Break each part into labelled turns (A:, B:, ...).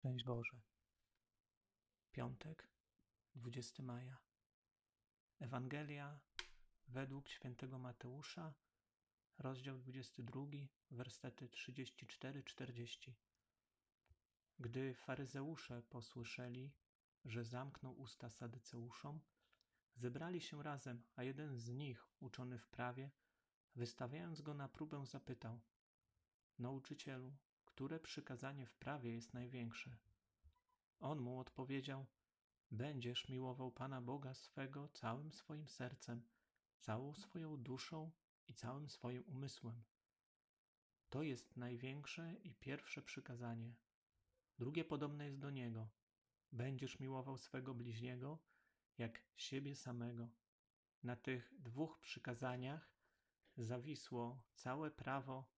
A: Szczęść Boże. Piątek, 20 maja. Ewangelia według świętego Mateusza, rozdział 22, wersety 34-40. Gdy faryzeusze posłyszeli, że zamknął usta sadyceuszom, zebrali się razem, a jeden z nich, uczony w prawie, wystawiając go na próbę, zapytał: Nauczycielu, które przykazanie w prawie jest największe? On mu odpowiedział: Będziesz miłował Pana Boga swego całym swoim sercem, całą swoją duszą i całym swoim umysłem. To jest największe i pierwsze przykazanie. Drugie podobne jest do niego: Będziesz miłował swego bliźniego jak siebie samego. Na tych dwóch przykazaniach zawisło całe prawo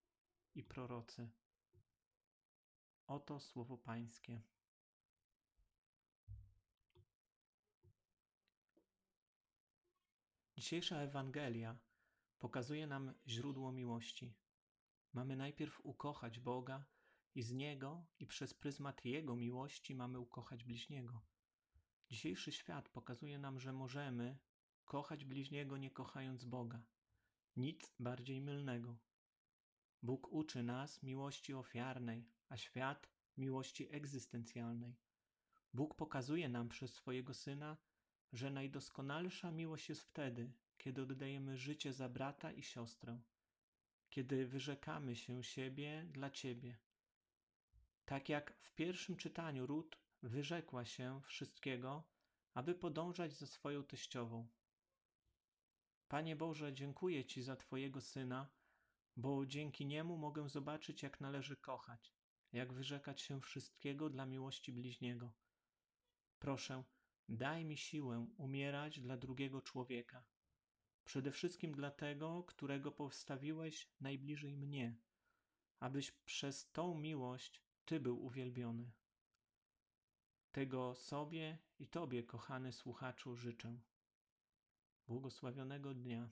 A: i prorocy. Oto słowo Pańskie. Dzisiejsza Ewangelia pokazuje nam źródło miłości. Mamy najpierw ukochać Boga i z Niego i przez pryzmat Jego miłości mamy ukochać bliźniego. Dzisiejszy świat pokazuje nam, że możemy kochać bliźniego nie kochając Boga. Nic bardziej mylnego. Bóg uczy nas miłości ofiarnej, a świat miłości egzystencjalnej. Bóg pokazuje nam przez swojego Syna, że najdoskonalsza miłość jest wtedy, kiedy oddajemy życie za brata i siostrę, kiedy wyrzekamy się siebie dla Ciebie. Tak jak w pierwszym czytaniu Ród wyrzekła się wszystkiego, aby podążać za swoją teściową. Panie Boże, dziękuję Ci za Twojego Syna, bo dzięki niemu mogę zobaczyć, jak należy kochać, jak wyrzekać się wszystkiego dla miłości bliźniego. Proszę, daj mi siłę umierać dla drugiego człowieka, przede wszystkim dla tego, którego postawiłeś najbliżej mnie, abyś przez tą miłość Ty był uwielbiony. Tego sobie i Tobie, kochany słuchaczu, życzę. Błogosławionego dnia.